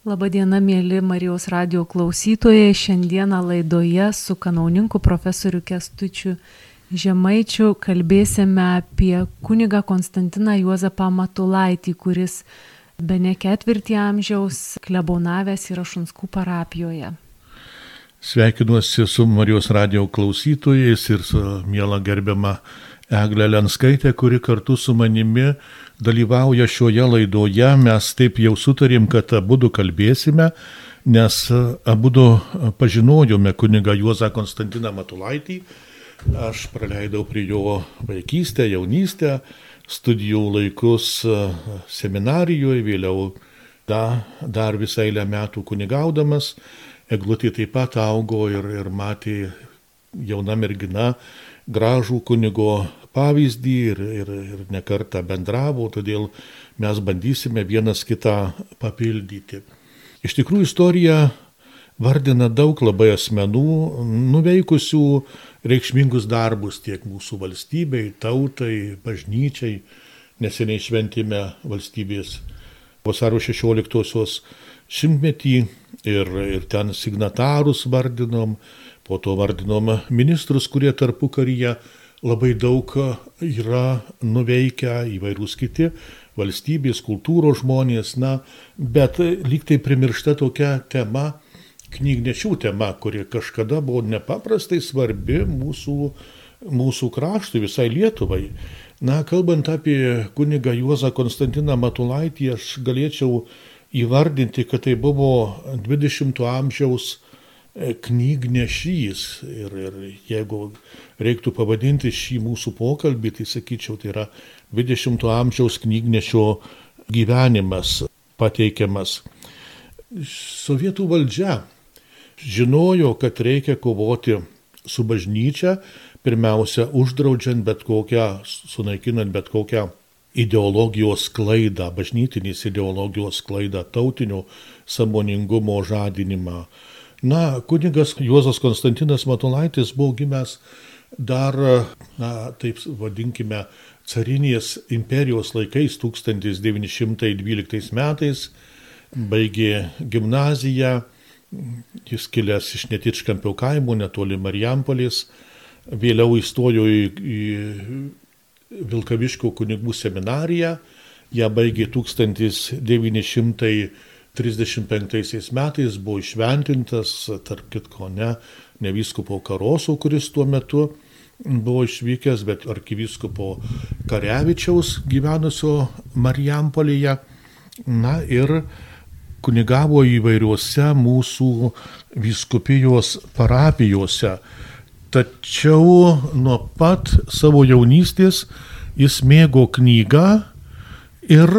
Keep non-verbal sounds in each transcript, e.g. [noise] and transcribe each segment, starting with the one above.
Labadiena, mėly Marijos radio klausytojai. Šiandieną laidoje su kanauninku profesoriu Kestučiu Žemaičiu kalbėsime apie kunigą Konstantiną Juozapą Matulaitį, kuris be ne ketvirtį amžiaus klebonavęs yra Šunskų parapijoje. Sveikinuosi su Marijos radio klausytojais ir su miela gerbiama Eglė Lenskaitė, kuri kartu su manimi dalyvauja šioje laidoje. Mes taip jau sutarėm, kad abu kalbėsime, nes abu pažinojome kunigą Juozą Konstantiną Matulaitį. Aš praleidau prie jo vaikystę, jaunystę, studijų laikus seminarijoje, vėliau da, dar visą eilę metų kunigaudamas. Eglutė taip pat augo ir, ir matė jauna mergina gražų kunigo pavyzdį ir, ir, ir nekartą bendravo, todėl mes bandysime vienas kitą papildyti. Iš tikrųjų istorija vardina daug labai asmenų, nuveikusių reikšmingus darbus tiek mūsų valstybei, tautai, bažnyčiai. Neseniai šventėme valstybės vasario 16-osios šimtmetį ir, ir ten signatarus vardinom, po to vardinom ministrus, kurie tarpu karyje labai daug yra nuveikę įvairūs kiti valstybės, kultūros žmonės, na, bet lyg tai primiršta tokia tema, knygnešių tema, kuri kažkada buvo nepaprastai svarbi mūsų, mūsų kraštui, visai Lietuvai. Na, kalbant apie kunigą Juozą Konstantiną Matulaitį, aš galėčiau įvardinti, kad tai buvo 20-ojo amžiaus knygnešys. Ir, ir jeigu reiktų pavadinti šį mūsų pokalbį, tai sakyčiau, tai yra 20-ojo amžiaus knygnešio gyvenimas pateikiamas. Sovietų valdžia žinojo, kad reikia kovoti su bažnyčia, pirmiausia, uždraudžiant bet kokią, sunaikinant bet kokią ideologijos klaidą, bažnytinės ideologijos klaidą, tautinio samoningumo žadinimą, Na, kunigas Juozas Konstantinas Matulaitis buvo gimęs dar, na, taip vadinkime, carinės imperijos laikais 1912 metais, baigė gimnaziją, jis kilęs iš netičkampio kaimo, netoli Marijampolės, vėliau įstojo į, į Vilkaviškio kunigų seminariją, ją baigė 1900 35 metais buvo išventintas, tarp kitko ne, ne vyskupo Karoso, kuris tuo metu buvo išvykęs, bet arkivyskupo Karevičiaus gyvenusio Marijampolėje. Na ir kunigavo įvairiuose mūsų vyskupijos parapijose. Tačiau nuo pat savo jaunystės jis mėgo knygą ir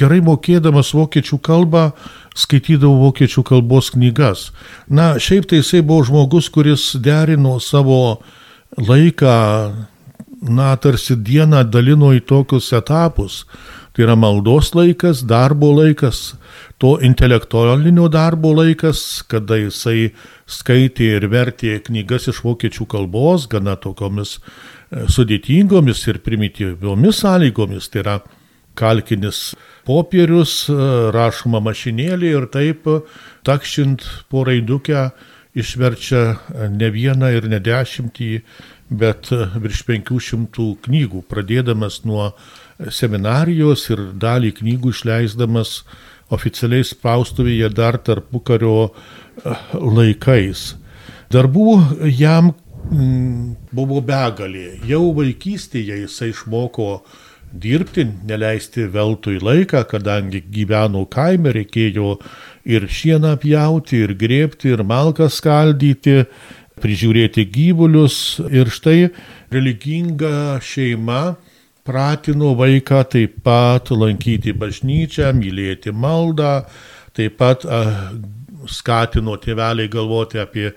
gerai mokėdamas vokiečių kalbą skaitydavau vokiečių kalbos knygas. Na, šiaip tai jisai buvo žmogus, kuris derino savo laiką, na, tarsi dieną dalino į tokius etapus. Tai yra maldos laikas, darbo laikas, to intelektualinio darbo laikas, kada jisai skaitė ir vertė knygas iš vokiečių kalbos, gana tokiomis e, sudėtingomis ir primityviomis sąlygomis. Tai yra kalkinis popierius, rašoma mašinėlė ir taip takšint po raidukę išverčia ne vieną ir ne dešimtį, bet virš penkių šimtų knygų, pradėdamas nuo seminarijos ir dalį knygų išleisdamas oficialiai spaustuvėje dar tarpu kario laikais. Darbų jam buvo begalė. Jau vaikystėje jisai išmoko dirbti, neleisti veltui laiką, kadangi gyveno kaime, reikėjo ir šieną pjauti, ir grėpti, ir malką skaldyti, prižiūrėti gyvulius. Ir štai religinga šeima pratino vaiką taip pat lankyti bažnyčią, mylėti maldą, taip pat skatino tėveliai galvoti apie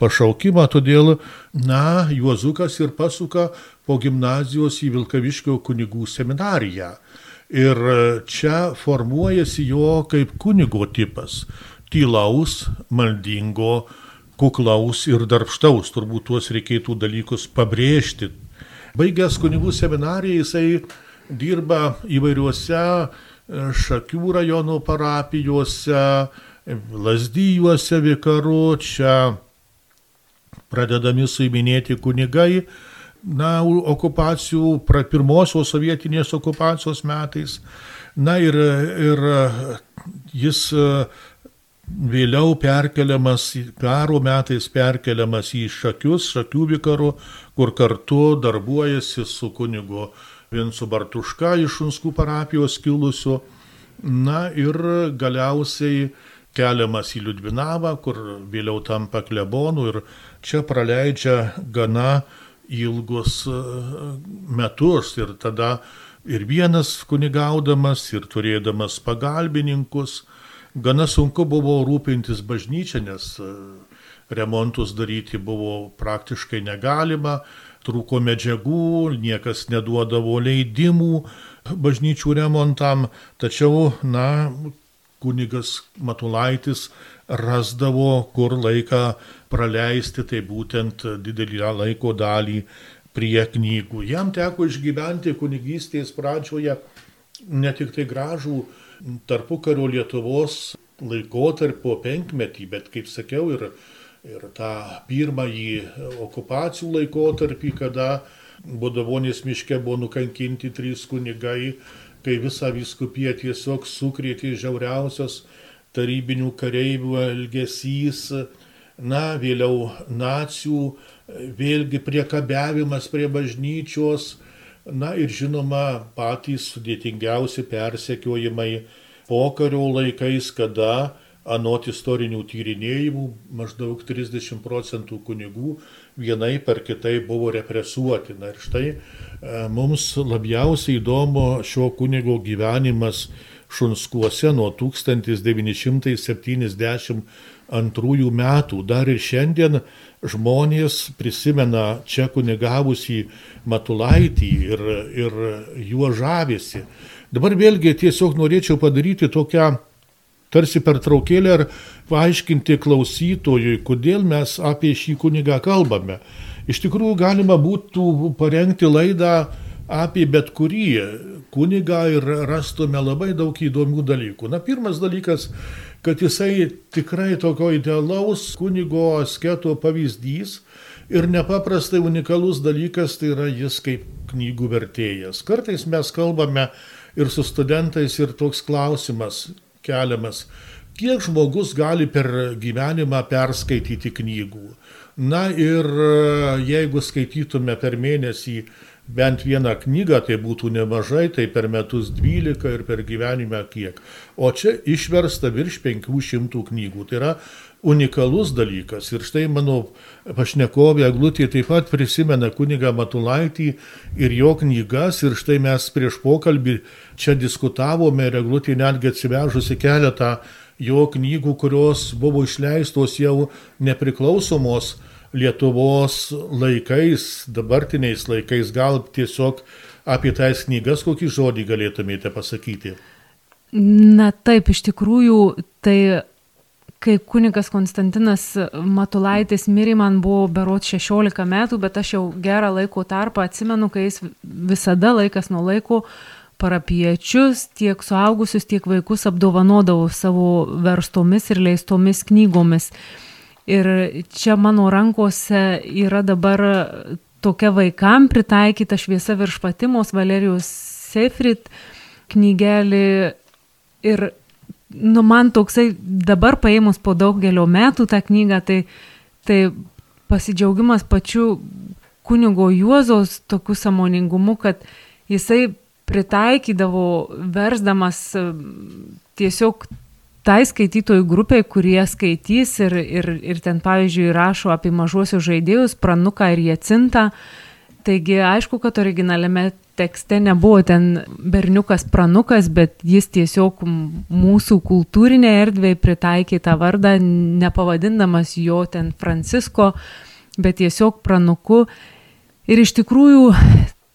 pašaukimą, todėl, na, Juozukas ir pasuka po gimnazijos į Vilkaviškio kunigų seminariją. Ir čia formuojasi jo kaip kunigo tipas - tylaus, maldingo, kuklaus ir darbštaus. Turbūt tuos reikėtų dalykus pabrėžti. Baigęs kunigų seminariją jisai dirba įvairiuose Šakių rajono parapijose, Lasdyjuose vikaru, čia pradedami suiminėti kunigai, na, okupacijų, pirmosios sovietinės okupacijos metais. Na ir, ir jis vėliau perkeliamas, karo metais perkeliamas į Šakius, Šakių vikaru, kur kartu darbuojasi su kunigu Vincu Bartuška iš Šunskų parapijos kilusiu. Na ir galiausiai keliamas į Liudvinavą, kur vėliau tampa klebonu ir čia praleidžia gana ilgus e, metus ir tada ir vienas kunigaudamas, ir turėdamas pagalbininkus, gana sunku buvo rūpintis bažnyčia, nes e, remontus daryti buvo praktiškai negalima, trūko medžiagų, niekas neduodavo leidimų bažnyčių remontam, tačiau, na, kunigas Matulaitis rasdavo, kur laiką praleisti, tai būtent didelį laiko dalį prie knygų. Jam teko išgyventi kunigystės pradžioje ne tik tai gražų tarpukario Lietuvos laikotarpio penkmetį, bet, kaip sakiau, ir, ir tą pirmąjį okupacijų laikotarpį, kada Bodovonės miške buvo nukankinti trys kunigai, kai visą viskupiją tiesiog sukrėtė žiauriausios tarybinių kareivių elgesys, na, vėliau nacijų, vėlgi priekabiavimas prie bažnyčios, na ir žinoma patys sudėtingiausi persekiojimai pokario laikais, kada anot istorinių tyrinėjimų maždaug 30 procentų kunigų vienai per kitai buvo represuoti. Na ir štai e, mums labiausiai įdomu šio kunigo gyvenimas Šunskuose nuo 1972 metų. Dar ir šiandien žmonės prisimena čia kunigavusi Matulaitį ir, ir juo žavėsi. Dabar vėlgi tiesiog norėčiau padaryti tokią tarsi per traukėlę ir paaiškinti klausytojui, kodėl mes apie šį kunigą kalbame. Iš tikrųjų galima būtų parengti laidą apie bet kurį kunigą ir rastume labai daug įdomių dalykų. Na, pirmas dalykas, kad jisai tikrai tokio idealaus kunigo asketo pavyzdys ir nepaprastai unikalus dalykas tai yra jis kaip knygų vertėjas. Kartais mes kalbame ir su studentais ir toks klausimas, keliamas. Kiek žmogus gali per gyvenimą perskaityti knygų? Na ir e, jeigu skaitytume per mėnesį bent vieną knygą, tai būtų nemažai, tai per metus 12 ir per gyvenimą kiek. O čia išversta virš 500 knygų. Tai yra unikalus dalykas. Ir štai mano pašnekovė Glutė taip pat prisimena kunigą Matulaitį ir jo knygas. Ir štai mes prieš pokalbį čia diskutavome ir Glutė netgi atsivežusi keletą jo knygų, kurios buvo išleistos jau nepriklausomos Lietuvos laikais, dabartiniais laikais. Gal tiesiog apie tas knygas kokį žodį galėtumėte pasakyti? Na taip, iš tikrųjų, tai kai kunigas Konstantinas Matulaitis mirė, man buvo berot 16 metų, bet aš jau gerą laiko tarpą atsimenu, kai jis visada laikas nuo laiko parapiečius, tiek suaugusius, tiek vaikus apdovanodavo savo verstomis ir leistomis knygomis. Ir čia mano rankose yra dabar tokia vaikam pritaikyta šviesa virš Fatimos Valerijos Sefrit knygelį ir nu, man toksai dabar paėmus po daugelio metų tą knygą, tai, tai pasidžiaugimas pačiu kunigo Juozos tokiu samoningumu, kad jisai pritaikydavo versdamas tiesiog tai skaitytojų grupiai, kurie skaitys ir, ir, ir ten, pavyzdžiui, rašo apie mažuosius žaidėjus, pranuką ir jacintą. Taigi, aišku, kad originaliame tekste nebuvo ten berniukas pranukas, bet jis tiesiog mūsų kultūrinė erdvė pritaikė tą vardą, nepavadindamas jo ten Francisko, bet tiesiog pranuku. Ir iš tikrųjų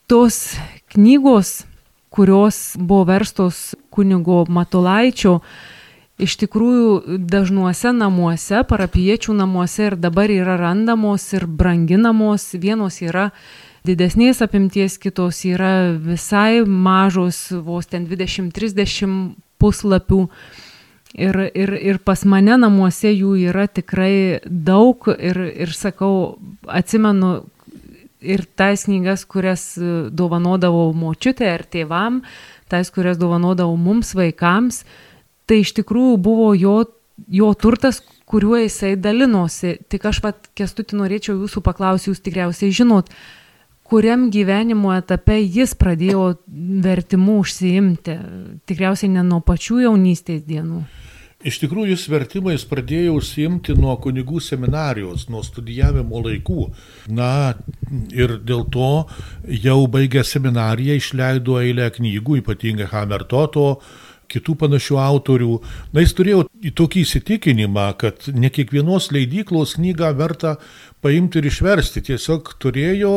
tos knygos, kurios buvo verstos kunigo Matulaičio, iš tikrųjų dažnuose namuose, parapiečių namuose ir dabar yra randamos ir branginamos. Vienos yra didesnės apimties, kitos yra visai mažos, vos ten 20-30 puslapių. Ir, ir, ir pas mane namuose jų yra tikrai daug ir, ir sakau, atsimenu ir tas knygas, kurias dovanodavau močiutė ar tėvam, tas, kurias dovanodavau mums vaikams, tai iš tikrųjų buvo jo, jo turtas, kuriuo jisai dalinosi. Tik aš pat, kestuti, norėčiau jūsų paklausyti, jūs tikriausiai žinot, kuriam gyvenimo etape jis pradėjo vertimu užsiimti. Tikriausiai ne nuo pačių jaunystės dienų. Iš tikrųjų, jis vertimais pradėjo užsiimti nuo kunigų seminarijos, nuo studijavimo laikų. Na ir dėl to jau baigę seminariją išleido eilę knygų, ypatingai Hamertoto, kitų panašių autorių. Na, jis turėjo tokį įsitikinimą, kad ne kiekvienos leidyklos knygą verta paimti ir išversti. Tiesiog turėjo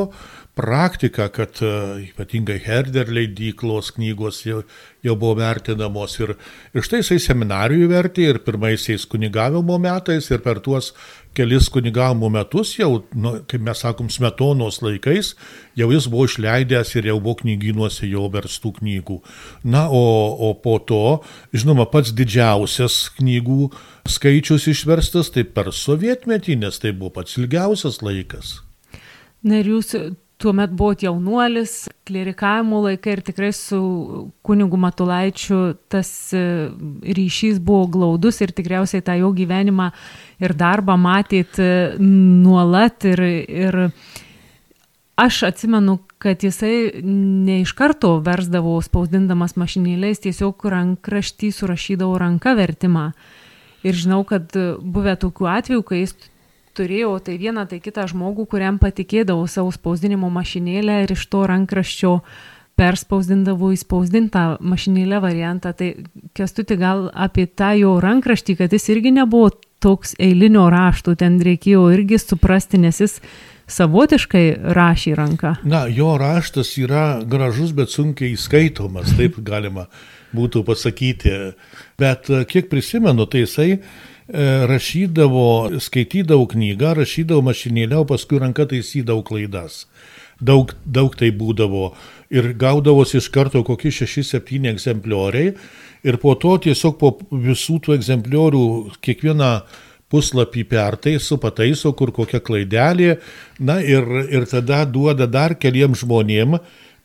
praktika, kad e, ypatingai Herder leidyklos knygos jau, jau buvo vertinamos ir, ir štai jisai seminarijų vertė ir pirmaisiais kunigavimo metais ir per tuos kelis kunigavimo metus jau, nu, kaip mes sakom, smetonos laikais, jau jis buvo išleidęs ir jau buvo knyginuose jo verstų knygų. Na, o, o po to, žinoma, pats didžiausias knygų skaičius išverstas tai per sovietmetį, nes tai buvo pats ilgiausias laikas. Na ir jūs tuomet buvot jaunuolis, klerikavimo laikai ir tikrai su kunigu Matulaičiu tas e, ryšys buvo glaudus ir tikriausiai tą jo gyvenimą ir darbą matėt e, nuolat ir, ir aš atsimenu, kad jisai ne iš karto versdavo spausdindamas mašinėlės, tiesiog rankraštį surašydavo ranka vertimą. Ir žinau, kad buvę tokių atvejų, kai jis turėjau tai vieną, tai kitą žmogų, kuriam patikėdavau savo spausdinimo mašinėlę ir iš to rankraščio perspausdindavau įspausdintą mašinėlę variantą. Tai kestuti gal apie tą jo rankraštį, kad jis irgi nebuvo toks eilinio rašto, ten reikėjo irgi suprasti, nes jis savotiškai rašė ranką. Na, jo raštas yra gražus, bet sunkiai įskaitomas, taip galima būtų pasakyti. Bet kiek prisimenu, tai jisai rašydavo, skaitydavo knygą, rašydavo mašinėlę, o paskui ranka taisydavo klaidas. Daug, daug tai būdavo. Ir gaudavosi iš karto kokie 6-7 egzemplioriai. Ir po to tiesiog po visų tų egzempliorių kiekvieną puslapį pertaiso, pataiso, kur kokia klaidelė, na ir, ir tada duoda dar keliem žmonėm,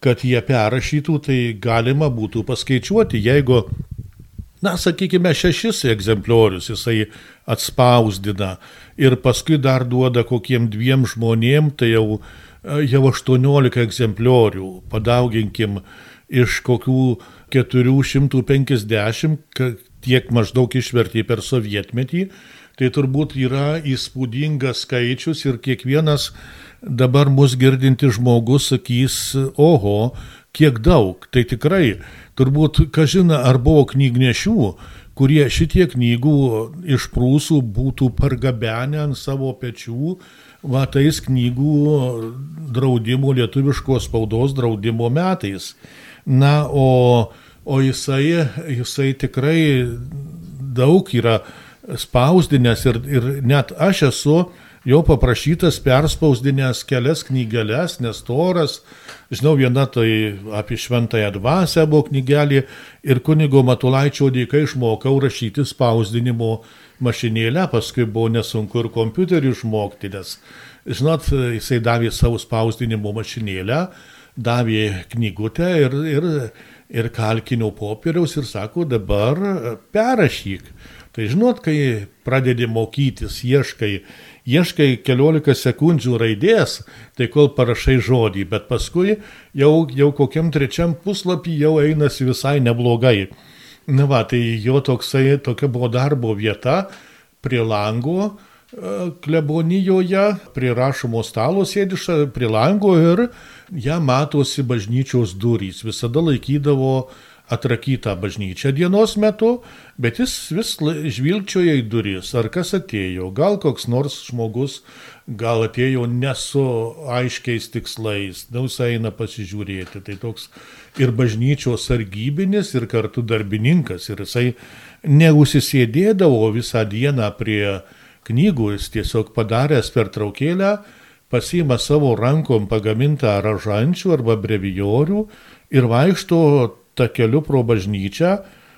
kad jie perrašytų, tai galima būtų paskaičiuoti, jeigu na, sakykime, šešis egzempliorius jisai atspausdina ir paskui dar duoda kokiem dviem žmonėm, tai jau, jau 18 egzempliorių, padauginkim iš kokių 450, tiek maždaug išvertė per sovietmetį, tai turbūt yra įspūdingas skaičius ir kiekvienas dabar mus girdinti žmogus sakys, oho, kiek daug. Tai tikrai Turbūt, kažina, ar buvo knygnešių, kurie šitie knygų iš prūsų būtų pargabenę ant savo pečių, va tais knygų draudimo, lietuviškos spaudos draudimo metais. Na, o, o jisai, jisai tikrai daug yra spausdinęs ir, ir net aš esu jo paprašytas perspausdinęs kelias knygeles, nes toras, žinau, viena tai apie šventąją dvasę buvo knygelė ir kunigo Matulaičio dėka išmokau rašyti spausdinimo mašinėlę, paskui buvo nesunku ir kompiuterį išmokti, nes, žinot, jisai davė savo spausdinimo mašinėlę, davė knygutę ir, ir, ir kalkinio popieriaus ir sako, dabar perrašyk. Tai žinot, kai pradedi mokytis, ieškai ieškai keliolika sekundžių raidės, tai kol parašai žodį, bet paskui jau, jau kokiam trečiam puslapį jau einasi visai neblogai. Na va, tai jo toksai, tokia buvo darbo vieta prie lango, e, klebonijoje, prie rašomo stalo sėdiša, prie lango ir ją matosi bažnyčios durys. Visada laikydavo atrakytą bažnyčią dienos metu, bet jis vis žvilgčioja į duris, ar kas atėjo, gal koks nors žmogus, gal atėjo nesu aiškiais tikslais, daus eina pasižiūrėti. Tai toks ir bažnyčios sargybinis, ir kartu darbininkas, ir jisai neusisėdėdavo visą dieną prie knygų, jis tiesiog padaręs per traukėlę, pasima savo rankom pagamintą ražančių arba brevijorių ir vaikšto tą keliu pro bažnyčią,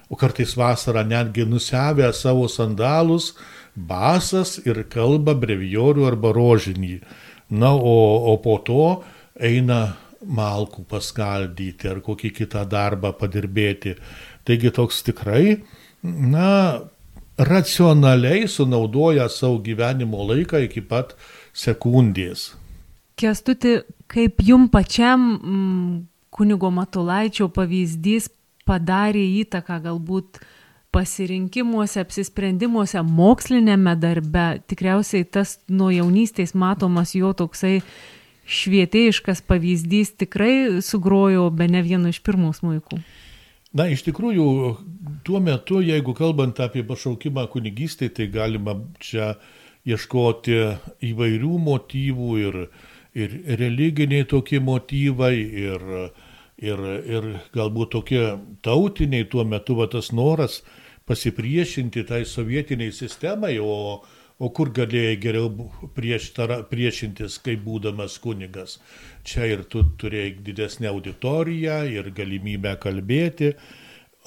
o kartais vasarą netgi nusevę savo sandalus, basas ir kalba brevijorių arba rožinį. Na, o, o po to eina malkų paskaldyti ar kokį kitą darbą padirbėti. Taigi toks tikrai, na, racionaliai sunaudoja savo gyvenimo laiką iki pat sekundės. Kestuti, kaip jum pačiam mm, kunigo Matulaičio pavyzdys padarė įtaką galbūt pasirinkimuose, apsisprendimuose, mokslinėme darbe, tikriausiai tas nuo jaunystės matomas jo toksai švietėjiškas pavyzdys tikrai sugrojo be ne vienu iš pirmų smūkų. Na, iš tikrųjų, tuo metu, jeigu kalbant apie pašaukimą kunigystėje, tai galima čia ieškoti įvairių motyvų ir, ir religiniai tokie motyvai, ir, ir, ir galbūt tokie tautiniai tuo metu va tas noras pasipriešinti tai sovietiniai sistemai, o, O kur galėjai geriau prieš, tara, priešintis, kaip būdamas kunigas? Čia ir tu turėjai didesnę auditoriją ir galimybę kalbėti.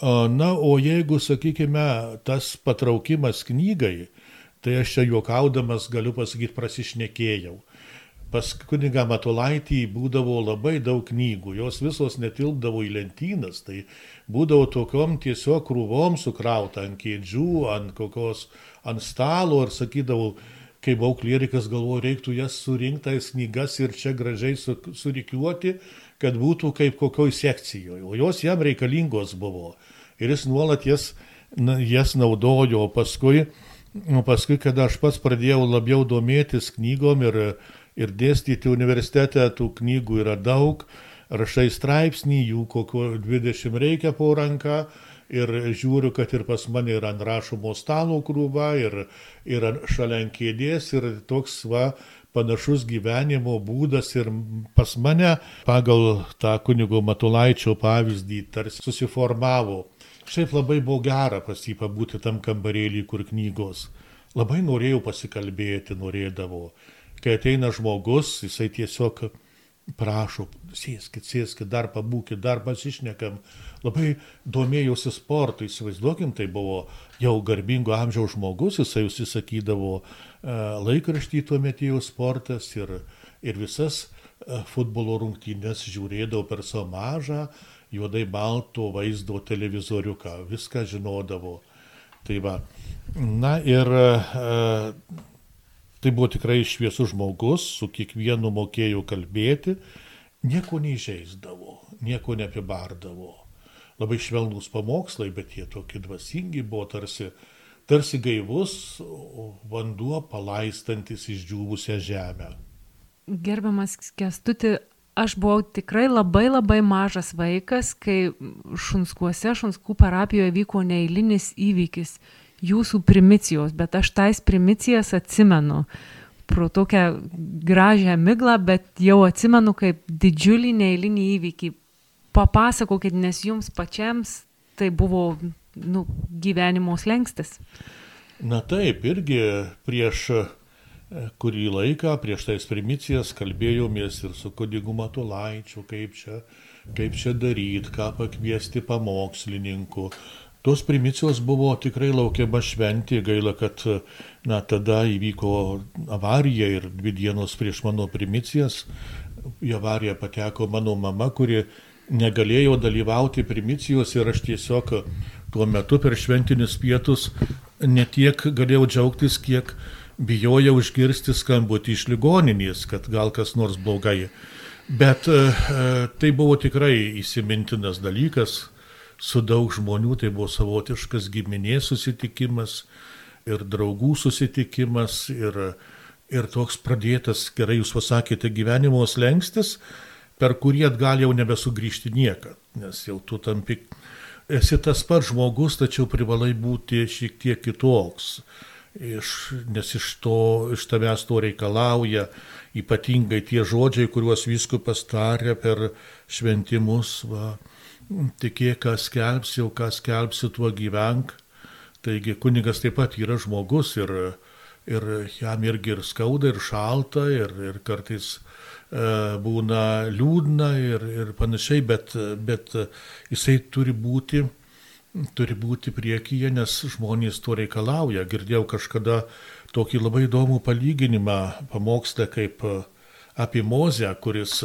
Na, o jeigu, sakykime, tas patraukimas knygai, tai aš čia juokaudamas galiu pasakyti, prasišnekėjau. Pas kunigą Matulaitį būdavo labai daug knygų, jos visos netilpdavo į lentynas, tai būdavo tokiom tiesiog krūvom sukrauta ant kėdžių, ant kokios ant stalo ir sakydavau, kai buvau klierikas, galvoju, reiktų jas surinktas knygas ir čia gražiai su, surikiuoti, kad būtų kaip kokioj sekcijoje. O jos jam reikalingos buvo. Ir jis nuolat jas, jas naudojo. O paskui, paskui, kada aš pats pradėjau labiau domėtis knygom ir, ir dėstyti universitete, tų knygų yra daug, rašai straipsnį, jų kokio 20 reikia po ranką ir žiūriu, kad ir pas mane yra ant rašomo stalo krūva, ir, ir šalia ant kėdės, ir toks va panašus gyvenimo būdas ir pas mane pagal tą kunigo Matulaičio pavyzdį tarsi susiformavo. Šiaip labai buvo gera pas jį pabūti tam kambarėlį, kur knygos. Labai norėjau pasikalbėti, norėdavo. Kai ateina žmogus, jisai tiesiog prašo, sėskit, sėskit, dar pabūkit, dar pasišnekam. Labai domėjausi sportu, įsivaizduokim, tai buvo jau garbingo amžiaus žmogus, jisai užsisakydavo e, laikraštį tuo metu sportas ir, ir visas e, futbolo rungtynės žiūrėdavo per savo mažą, juodai balto vaizdo televizoriuką, viską žinodavo. Tai va. Na ir e, Tai buvo tikrai šviesus žmogus, su kiekvienu mokėjo kalbėti, nieko neižeisdavo, nieko neapibardavo. Labai švelnus pamokslai, bet jie tokie dvasingi buvo tarsi, tarsi gaivus vanduo palaistantis išdžiūvusią žemę. Gerbiamas Kestuti, aš buvau tikrai labai labai mažas vaikas, kai Šunskuose, Šunskų parapijoje vyko neįlinis įvykis jūsų primicijos, bet aš tais primicijas atsimenu pro tokią gražią miglą, bet jau atsimenu kaip didžiulį neįlinį įvykį. Papasakokit, nes jums pačiams tai buvo nu, gyvenimo slengstis. Na taip, irgi prieš e, kurį laiką, prieš tais primicijas kalbėjomės ir su kodigu Matulaičiu, kaip čia, kaip čia daryti, ką pakviesti pamokslininkų Tos primicijos buvo tikrai laukiama šventė, gaila, kad na, tada įvyko avarija ir dvi dienos prieš mano primicijas. Į avariją pateko mano mama, kuri negalėjo dalyvauti primicijos ir aš tiesiog tuo metu per šventinius pietus ne tiek galėjau džiaugtis, kiek bijojau išgirsti skambutį iš ligoninės, kad gal kas nors blogai. Bet e, tai buvo tikrai įsimintinas dalykas, su daug žmonių, tai buvo savotiškas giminės susitikimas ir draugų susitikimas ir, ir toks pradėtas, gerai jūs pasakėte, gyvenimo slengstis, per kurį atgal jau nebesugrįžti niekad, nes jau tu tampi, esi tas pats žmogus, tačiau privalai būti šiek tiek kitoks. Iš, nes iš, to, iš tavęs to reikalauja ypatingai tie žodžiai, kuriuos viskupas tarė per šventimus. Va, tikėk, ką skelbsi, jau ką skelbsi, tuo gyvenk. Taigi kunigas taip pat yra žmogus ir, ir jam irgi ir skauda, ir šalta, ir, ir kartais e, būna liūdna ir, ir panašiai, bet, bet jisai turi būti, turi būti priekyje, nes žmonės to reikalauja. Girdėjau kažkada tokį labai įdomų palyginimą pamokslę kaip apie Mozę, kuris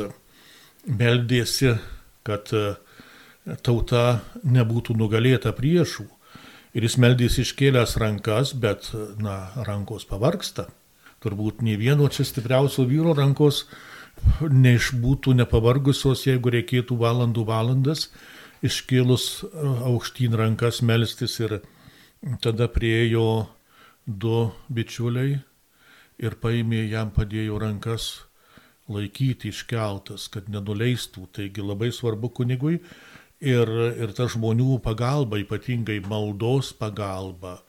meldėsi, kad tauta nebūtų nugalėta priešų. Ir jis meldys iškėlęs rankas, bet, na, rankos pavarksta. Turbūt nei vieno čia stipriausio vyro rankos neišbūtų nepavargusios, jeigu reikėtų valandų valandas iškėlus aukštyn rankas melstis ir tada priejo du bičiuliai ir paėmė jam padėjo rankas laikyti iškeltas, kad nenuleistų. Taigi labai svarbu kunigui ir, ir ta žmonių pagalba, ypatingai maldos pagalba.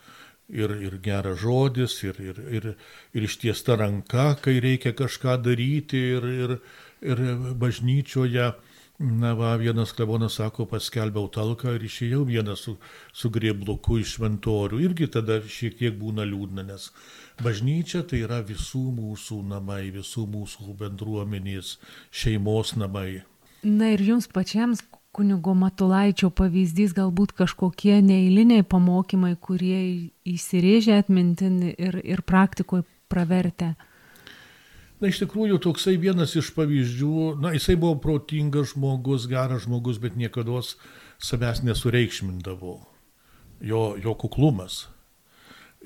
Ir, ir geras žodis, ir, ir, ir, ir ištiesta ranka, kai reikia kažką daryti, ir, ir, ir bažnyčioje Na, va, vienas klebonas sako, paskelbiau talką ir išėjau vienas su, su griebluku iš šventorių. Irgi tada šiek tiek būna liūdna, nes bažnyčia tai yra visų mūsų namai, visų mūsų bendruomenės, šeimos namai. Na ir jums pačiams kunigo Matulaičio pavyzdys galbūt kažkokie neįliniai pamokymai, kurie įsirėžė atmintin ir, ir praktikoje pravertė. Na, iš tikrųjų, toksai vienas iš pavyzdžių, na, jisai buvo protingas žmogus, geras žmogus, bet niekada savęs nesureikšmindavo. Jo, jo kuklumas.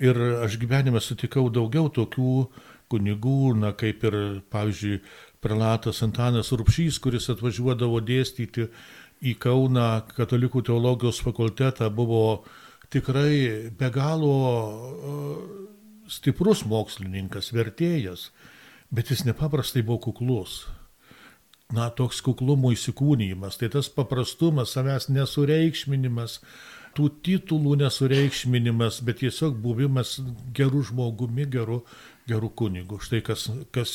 Ir aš gyvenime sutikau daugiau tokių kunigų, na, kaip ir, pavyzdžiui, prelatas Antanas Rupšys, kuris atvažiuodavo dėstyti į Kauną katalikų teologijos fakultetą buvo tikrai be galo e, stiprus mokslininkas, vertėjas, bet jis nepaprastai buvo kuklus. Na, toks kuklumo įsikūnymas, tai tas paprastumas, savęs nesureikšminimas, tų titulų nesureikšminimas, bet tiesiog buvimas gerų žmogumi, geru gerų kunigų. Štai kas, kas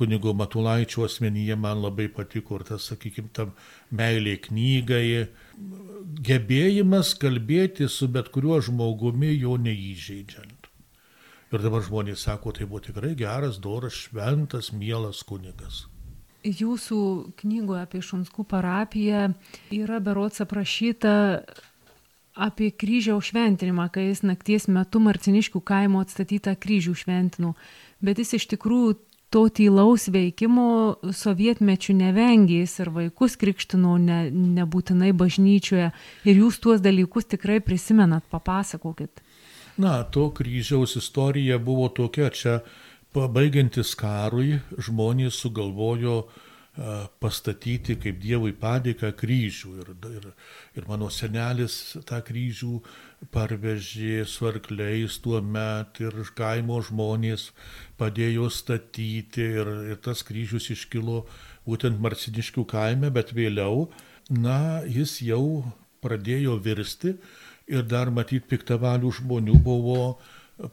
kunigo Matulaičio asmenyje man labai patiko ir tas, sakykime, tam meilė knygai, gebėjimas kalbėti su bet kuriuo žmogumi jo neįžeidžiant. Ir dabar žmonės sako, tai buvo tikrai geras, doras, šventas, mielas kunigas. Jūsų knygoje apie Šunskų parapiją yra berots aprašyta apie kryžiaus šventinimą, kai jis nakties metu Marciniškių kaimo atstatytą kryžių šventino. Bet jis iš tikrųjų to tylaus veikimo sovietmečių nevengė, jis ir vaikus krikštino ne, nebūtinai bažnyčioje. Ir jūs tuos dalykus tikrai prisimenat, papasakokit. Na, to kryžiaus istorija buvo tokia, čia pabaigiantis karui žmonės sugalvojo uh, pastatyti kaip Dievui padėką kryžių. Ir, ir, ir mano senelis tą kryžių parvežė su arkliais tuo metu ir kaimo žmonės padėjo statyti ir, ir tas kryžius iškilo būtent Marciniškių kaime, bet vėliau, na, jis jau pradėjo virsti ir dar matyt piktavalių žmonių buvo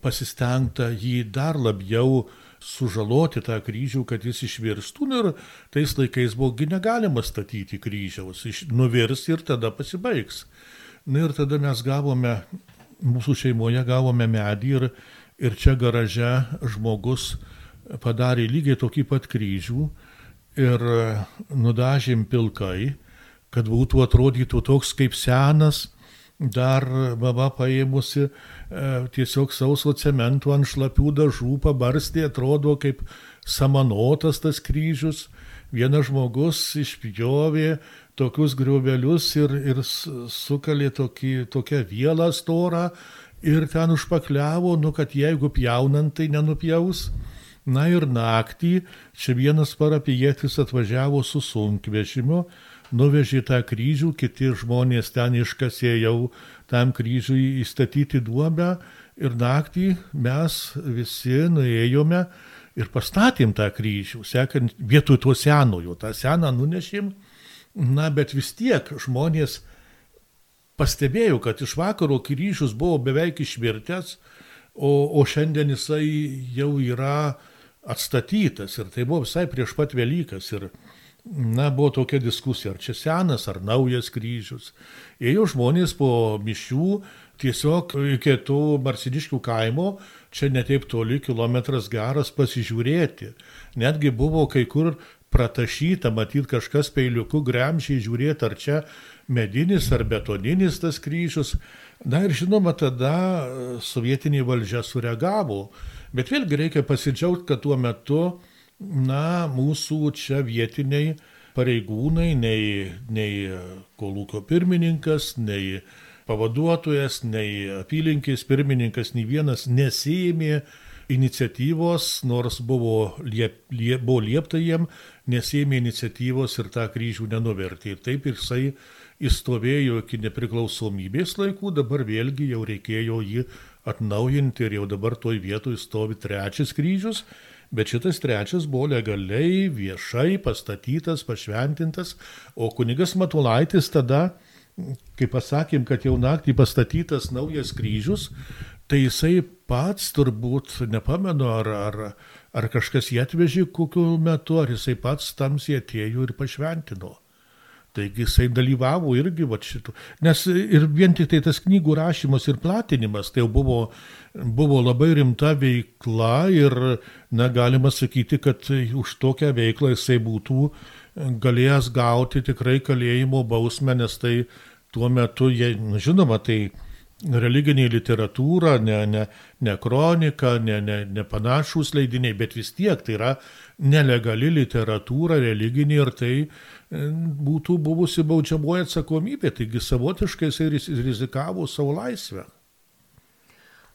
pasistengta jį dar labiau uh, sužaloti tą kryžių, kad jis išvirstų. Nu, ir tais laikais buvogi negalima statyti kryžiaus, nuvirs ir tada pasibaigs. Na nu, ir tada mes gavome, mūsų šeimoje gavome medį ir, ir čia garaže žmogus padarė lygiai tokį pat kryžių ir nudažėm pilkai, kad būtų atrodytų toks kaip senas, dar mama paėmusi E, tiesiog sauso cemento ant šlapių dažų pabarstė, atrodo kaip samanotas tas kryžius. Vienas žmogus išpjovė tokius griovelius ir, ir sukalė tokį, tokią vielą storą ir ten užpakliavo, nu kad jeigu pjaunant, tai nenupjaus. Na ir naktį čia vienas parapijėtis atvažiavo su sunkvežimiu, nuvežė tą kryžių, kiti žmonės ten iškasė jau tam kryžiui įstatyti duobę ir naktį mes visi nuėjome ir pastatėm tą kryžių, sekant vietoj to senojo, tą seną nunešėm, na bet vis tiek žmonės pastebėjo, kad iš vakaro kryžius buvo beveik išvirtęs, o, o šiandien jisai jau yra atstatytas ir tai buvo visai prieš pat Velykas ir na, buvo tokia diskusija, ar čia senas, ar naujas kryžius. Ėjo žmonės po mišių, tiesiog iki tų Marsiniškių kaimo, čia netaip toli kilometras geras pasižiūrėti. Netgi buvo kai kur pratašyta, matyt kažkas peiliuku gremžiai žiūrėti, ar čia medinis ar betoninis tas kryžius. Na ir žinoma, tada sovietinė valdžia sureagavo. Bet vėlgi reikia pasidžiaugti, kad tuo metu, na, mūsų čia vietiniai pareigūnai, nei, nei kolūkio pirmininkas, nei pavaduotojas, nei apylinkės pirmininkas, nei vienas nesijėmė iniciatyvos, nors buvo, liep, liep, buvo liepta jiem, nesėmė iniciatyvos ir tą kryžių nenuvertė. Taip ir jisai įstovėjo iki nepriklausomybės laikų, dabar vėlgi jau reikėjo jį atnaujinti ir jau dabar toj vietoj stovi trečias kryžius, bet šitas trečias buvo legaliai, viešai pastatytas, pašventintas, o kunigas Matulaitis tada kai pasakėm, kad jau naktį pastatytas naujas kryžius, tai jisai pats turbūt, nepamenu, ar, ar, ar kažkas jį atvežė kokiu metu, ar jisai pats tamsiai atėjo ir pašventino. Taigi jisai dalyvavo irgi va šitų. Nes ir vien tik tai tas knygų rašymas ir platinimas, tai jau buvo, buvo labai rimta veikla ir, na, galima sakyti, kad už tokią veiklą jisai būtų galėjęs gauti tikrai kalėjimo bausmę, nes tai tuo metu, jie, žinoma, tai religinė literatūra, ne, ne, ne kronika, ne, ne, ne panašus leidiniai, bet vis tiek tai yra nelegali literatūra religinė ir tai būtų buvusi baudžiamoji atsakomybė, taigi savotiškai jisai rizikavo savo laisvę.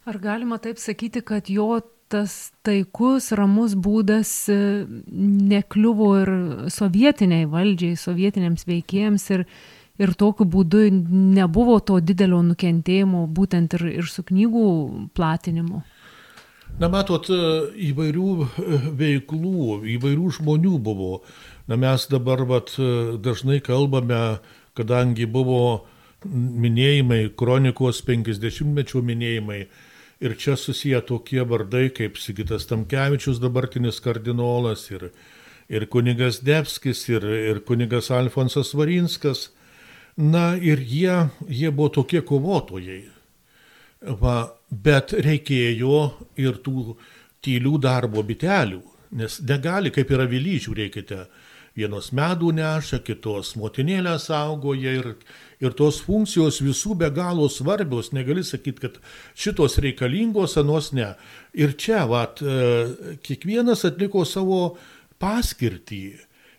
Ar galima taip sakyti, kad jo tas taikus, ramus būdas e, nekliuvo ir sovietiniai valdžiai, sovietiniams veikėjams ir, ir tokiu būdu nebuvo to didelio nukentėjimo būtent ir, ir su knygų platinimu? Na, matot, e, įvairių e, veiklų, įvairių žmonių buvo. Na, mes dabar vat, dažnai kalbame, kadangi buvo minėjimai, kronikos 50-mečio minėjimai, Ir čia susiję tokie vardai kaip Sigitas Tamkevičius, dabartinis kardinolas, ir, ir kunigas Debskis, ir, ir kunigas Alfonsas Varinskas. Na ir jie, jie buvo tokie kovotojai. Va, bet reikėjo ir tų tylių darbo bitelių, nes negali, kaip yra vilyžių, reikite Vienos medų neša, kitos motinėlę saugoja ir, ir tos funkcijos visų be galo svarbios. Negali sakyti, kad šitos reikalingos, anos ne. Ir čia, vat, e, kiekvienas atliko savo paskirtį.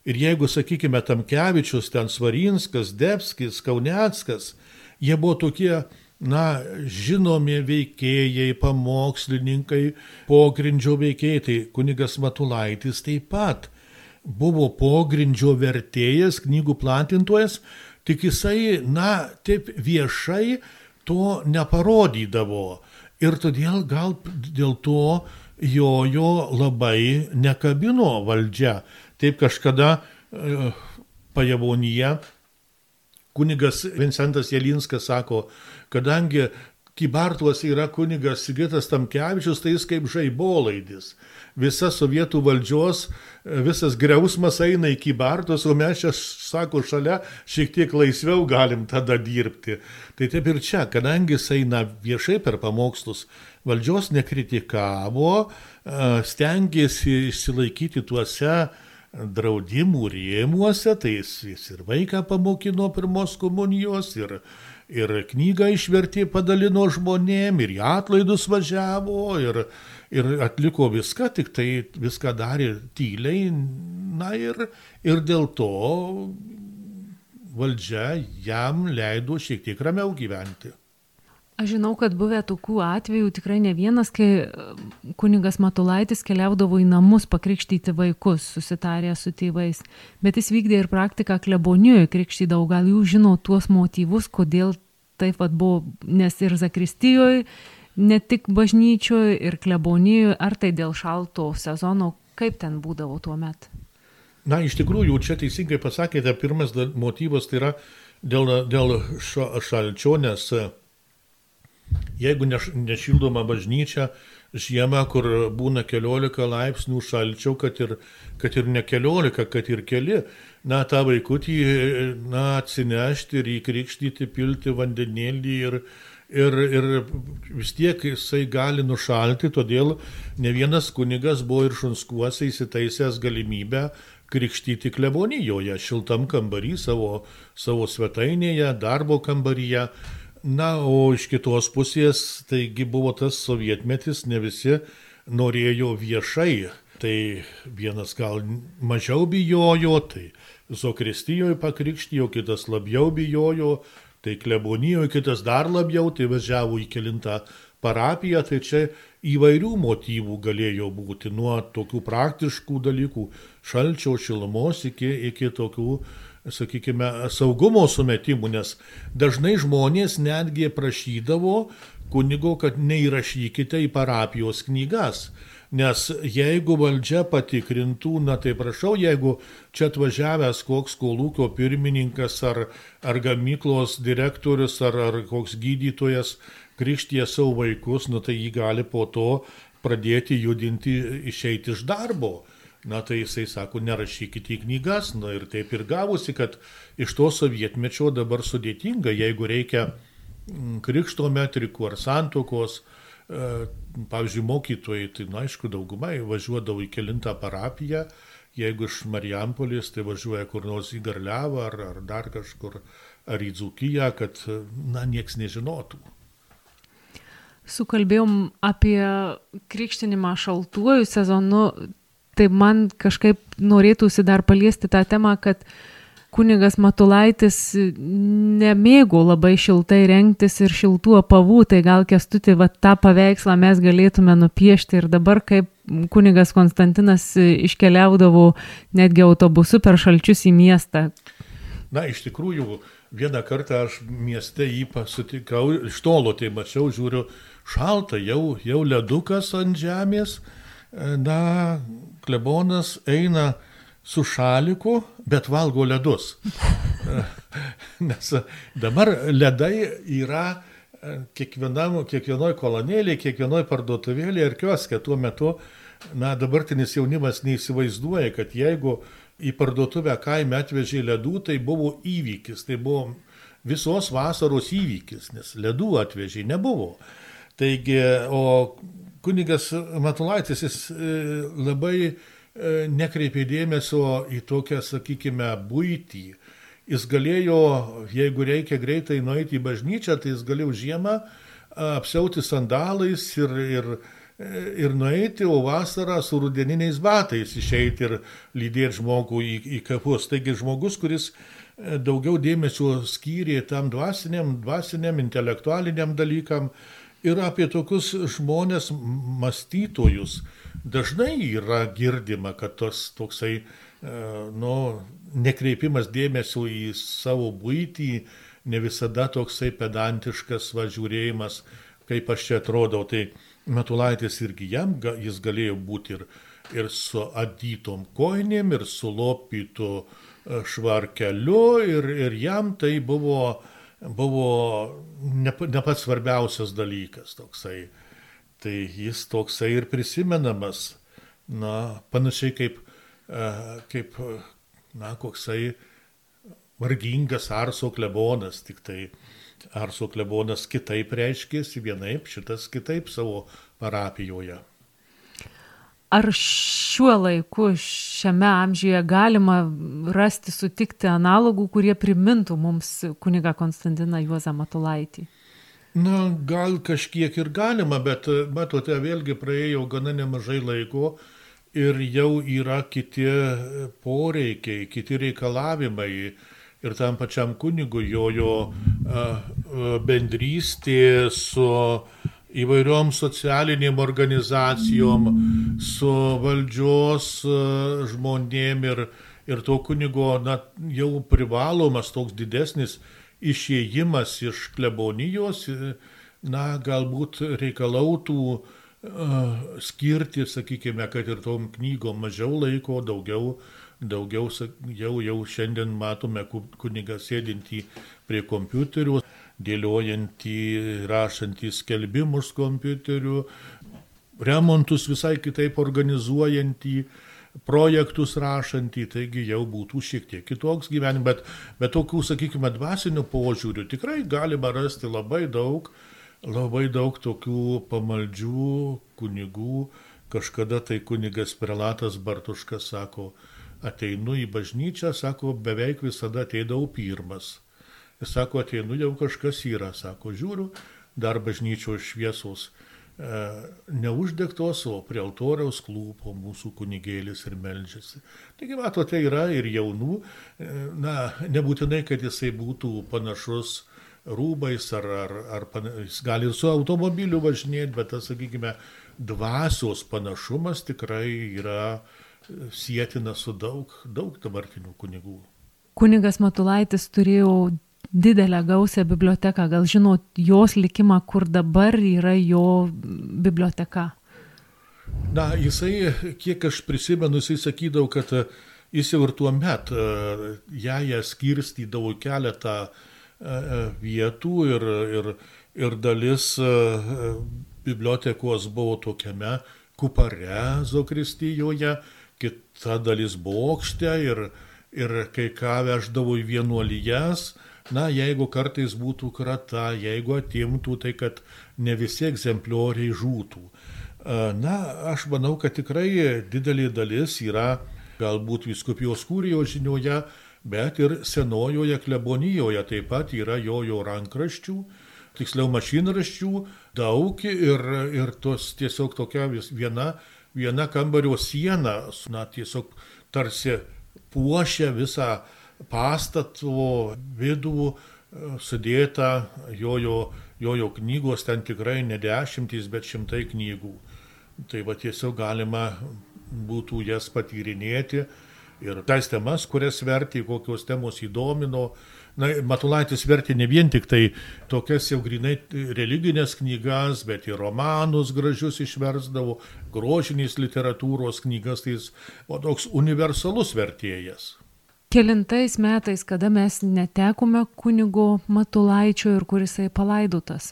Ir jeigu, sakykime, Tamkevičius, ten Svarinskas, Debskis, Kauneckas, jie buvo tokie, na, žinomi veikėjai, pamokslininkai, pogrindžio veikėjai, tai kunigas Matulaitis taip pat buvo pogrindžio vertėjas, knygų platintojas, tik jisai, na, taip viešai to neparodydavo. Ir todėl gal dėl to jojo labai nekabino valdžia. Taip kažkada e, pajavonyje kunigas Vincentas Jelinskas sako, kadangi Kybartuose yra kunigas Sigitas Tamkevičius, tai jis kaip žaibolaidis visa sovietų valdžios, visas greusmas eina į kybartus, o mes čia, sako, šalia šiek tiek laisviau galim tada dirbti. Tai taip ir čia, kadangi jis eina viešai per pamokslus, valdžios nekritikavo, stengiasi išsilaikyti tuose draudimų rėmuose, tai jis, jis ir vaiką pamokino pirmos komunijos, ir, ir knygą išvertė, padalino žmonėm, ir į atlaidus važiavo, ir, ir atliko viską, tik tai viską darė tyliai, na ir, ir dėl to valdžia jam leido šiek tiek ramiau gyventi. Aš žinau, kad buvę tokių atvejų tikrai ne vienas, kai e, kunigas Matulaitis keliaudavo į namus pakrikštyti vaikus, susitarę su tėvais, bet jis vykdė ir praktiką klebonijoje krikštydavo, gal jūs žino tuos motyvus, kodėl taip pat buvo, nes ir Zakristijoje, ne tik bažnyčioje ir klebonijoje, ar tai dėl šalto sezono, kaip ten būdavo tuo metu? Na, iš tikrųjų, čia teisingai pasakėte, pirmas motyvas tai yra dėl, dėl šalčio, nes jeigu nešildoma bažnyčia žiemą, kur būna keliolika laipsnių šalčio, kad ir, kad ir ne keliolika, kad ir keli, na, tą vaikutį, na, atsinešti ir įkrikštyti, pilti vandenėlį ir, ir, ir vis tiek jisai gali nušalti, todėl ne vienas kunigas buvo ir šunskuose įsitaisęs galimybę krikštyti klebonijoje, šiltam kambarį, savo, savo svetainėje, darbo kambaryje. Na, o iš kitos pusės, taigi buvo tas sovietmetis, ne visi norėjo viešai. Tai vienas gal mažiau bijojo, tai Zokristijoje pakrikštijo, kitas labiau bijojo, tai klebonijoje kitas dar labiau, tai važiavo į kilintą parapiją, tai čia įvairių motyvų galėjo būti, nuo tokių praktiškų dalykų, šalčio, šilumos iki, iki tokių, sakykime, saugumo sumetimų, nes dažnai žmonės netgi prašydavo kunigo, kad neįrašykite į parapijos knygas. Nes jeigu valdžia patikrintų, na tai prašau, jeigu čia atvažiavęs koks kolūkio pirmininkas ar, ar gamyklos direktorius ar, ar koks gydytojas krikštie savo vaikus, na tai jį gali po to pradėti judinti, išeiti iš darbo. Na tai jisai sako, nerašykite į knygas, na ir taip ir gavosi, kad iš to sovietmečio dabar sudėtinga, jeigu reikia mm, krikšto metrikų ar santokos, E, pavyzdžiui, mokytojai, tai na, aišku, daugumai važiuodavo į kilintą parapiją, jeigu iš Marijampolės, tai važiuoja kur nors į Garliavą ar, ar dar kažkur, ar į Dzukiją, kad, na, nieks nežinotų. Sukalbėjom apie krikštinimą šaltuoju sezonu, tai man kažkaip norėtųsi dar paliesti tą temą, kad uh, kunigas Matulaitis nemėgo labai šiltai rengtis ir šiltų apavų, tai gal kestuti va, tą paveikslą mes galėtume nupiešti ir dabar kaip kunigas Konstantinas iškeliaudavo netgi autobusu per šalčius į miestą. Na, iš tikrųjų, vieną kartą aš mieste jį pasitikau, iš tolo tai mačiau, žiūriu, šalta, jau, jau ledukas ant žemės, na, klebonas eina su šaliku, bet valgo ledus. [laughs] Nes dabar ledai yra e, kiekvienoje kolonėlėje, kiekvienoje parduotuvėlėje ir kioske. Tuo metu, na, dabartinis jaunimas neįsivaizduoja, kad jeigu į parduotuvę kaime atvežė ledų, tai buvo įvykis, tai buvo visos vasaros įvykis, nes ledų atvežė nebuvo. Taigi, o kunigas Matulaitis jis e, labai E, nekreipė dėmesio į tokią, sakykime, būtį. Jis galėjo, jeigu reikia greitai nueiti į bažnyčią, tai jis galėjo žiemą apsiauti sandalais ir, ir, ir nueiti, o vasarą su rudeniniais batais išeiti ir lydėti žmogų į, į kapus. Taigi žmogus, kuris e, daugiau dėmesio skyrė tam dvasiniam, dvasiniam, intelektualiniam dalykam ir apie tokius žmonės, mąstytojus, dažnai yra girdima, kad tas toksai, e, nu, nekreipimas dėmesio į savo būtį, ne visada toksai pedantiškas važiūrėjimas, kaip aš čia atrodau. Tai Metulaitis irgi jam, jis galėjo būti ir, ir su adytom koinėm, ir su lopytu e, švarkeliu, ir, ir jam tai buvo, buvo ne, ne pats svarbiausias dalykas toksai tai jis toksai ir prisimenamas, na, panašiai kaip, e, kaip na, koksai vargingas Arso klebonas, tik tai Arso klebonas kitaip reiškėsi, vienaip, šitas kitaip savo parapijoje. Ar šiuo laiku, šiame amžiuje galima rasti, sutikti analogų, kurie primintų mums kuniga Konstantiną Juozą Matulaitį? Na, gal kažkiek ir galima, bet matote, vėlgi praėjo gana nemažai laiko ir jau yra kiti poreikiai, kiti reikalavimai. Ir tam pačiam kunigui jo, jo bendrystė su įvairiom socialinėm organizacijom, su valdžios žmonėm ir, ir to kunigo na, jau privalomas toks didesnis išėjimas iš klebonijos, na, galbūt reikalautų uh, skirti, sakykime, kad ir tom knygom mažiau laiko, daugiau, daugiau jau, jau šiandien matome kunigą sėdintį prie kompiuterių, dėliojantį, rašantį skelbimus kompiuteriu, remontus visai kitaip organizuojantį, projektus rašantį, taigi jau būtų šiek tiek kitoks gyvenimas, bet, bet tokių, sakykime, dvasinių požiūrių tikrai galima rasti labai daug, labai daug tokių pamaldžių kunigų. Kažkada tai kunigas prelatas Bartuškas sako, ateinu į bažnyčią, sako, beveik visada ateidavau pirmas. Sako, ateinu jau kažkas yra, sako, žiūriu, dar bažnyčios šviesos e, neuždegtos, o prie altoriaus klūpo mūsų kunigėlis ir meldžiasi. Taigi, matote, yra ir jaunų, e, na, nebūtinai, kad jisai būtų panašus rūbais, ar, ar, ar jis gali ir su automobiliu važinėti, bet tas, sakykime, dvasios panašumas tikrai yra sėtina su daug, daug dabartinių kunigų. Kunigas Matulaitis turėjo didelę gausią biblioteką, gal žinot jos likimą, kur dabar yra jo biblioteka? Na, jisai, kiek aš prisimenu, jisai sakydavo, kad jis jau ir tuo met ją ją skirstydavo keletą E, e, vietų ir, ir, ir dalis e, bibliotekos buvo tokiame kupare Zokristijoje, kita dalis bokšte ir, ir kai ką veždavo į vienuolijas, na, jeigu kartais būtų krata, jeigu atimtų, tai kad ne visi egzemplioriai žūtų. Na, aš manau, kad tikrai didelė dalis yra galbūt viskupijos kūrijos žinioje, bet ir senojoje klebonijoje taip pat yra jojo rankraščių, tiksliau mašinraščių daug ir, ir tos tiesiog tokia viena, viena kambario siena, na tiesiog tarsi puošia visą pastato vidų e, sudėta jojo, jojo knygos, ten tikrai ne dešimtys, bet šimtai knygų. Tai va tiesiog galima būtų jas patyrinėti ir tas temas, kurias vertė, kokios temos įdomino. Na, Matulaitis vertė ne vien tik tai tokias jau grinai religinės knygas, bet ir romanus gražius išversdavo, grožinės literatūros knygas, tai jis o toks universalus vertėjas. Kelintais metais, kada mes netekome kunigo Matulaičio ir kurisai palaidotas?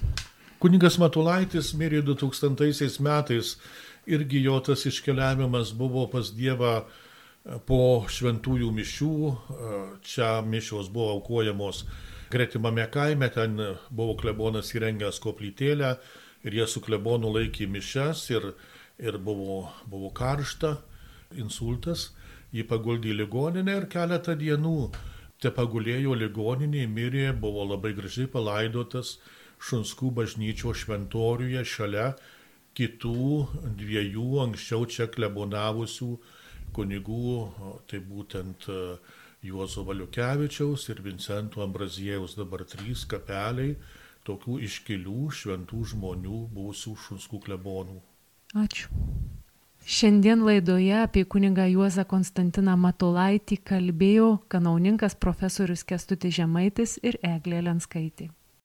Kunigas Matulaitis mirė 2000 metais, irgi jo tas iškeliavimas buvo pas Dievą po šventųjų mišių, čia mišios buvo aukojamos gretimame kaime, ten buvo klebonas įrengęs koplytėlę ir jie su klebonu laikė mišes ir, ir buvo, buvo karšta, insultas, jį paguldė į ligoninę ir keletą dienų te pagulėjo ligoninėje, mirė, buvo labai gražiai palaidotas Šunskų bažnyčio šventoriuje šalia kitų dviejų anksčiau čia klebonavusių kunigų, tai būtent e, Juozo Valiukevičiaus ir Vincento Ambraziejaus dabar trys kapeliai tokių iškilių šventų žmonių buvusių šunskų klebonų. Ačiū. Šiandien laidoje apie kunigą Juozą Konstantiną Matulaitį kalbėjo kanauninkas profesorius Kestutis Žemaitis ir Eglė Lenskaitė.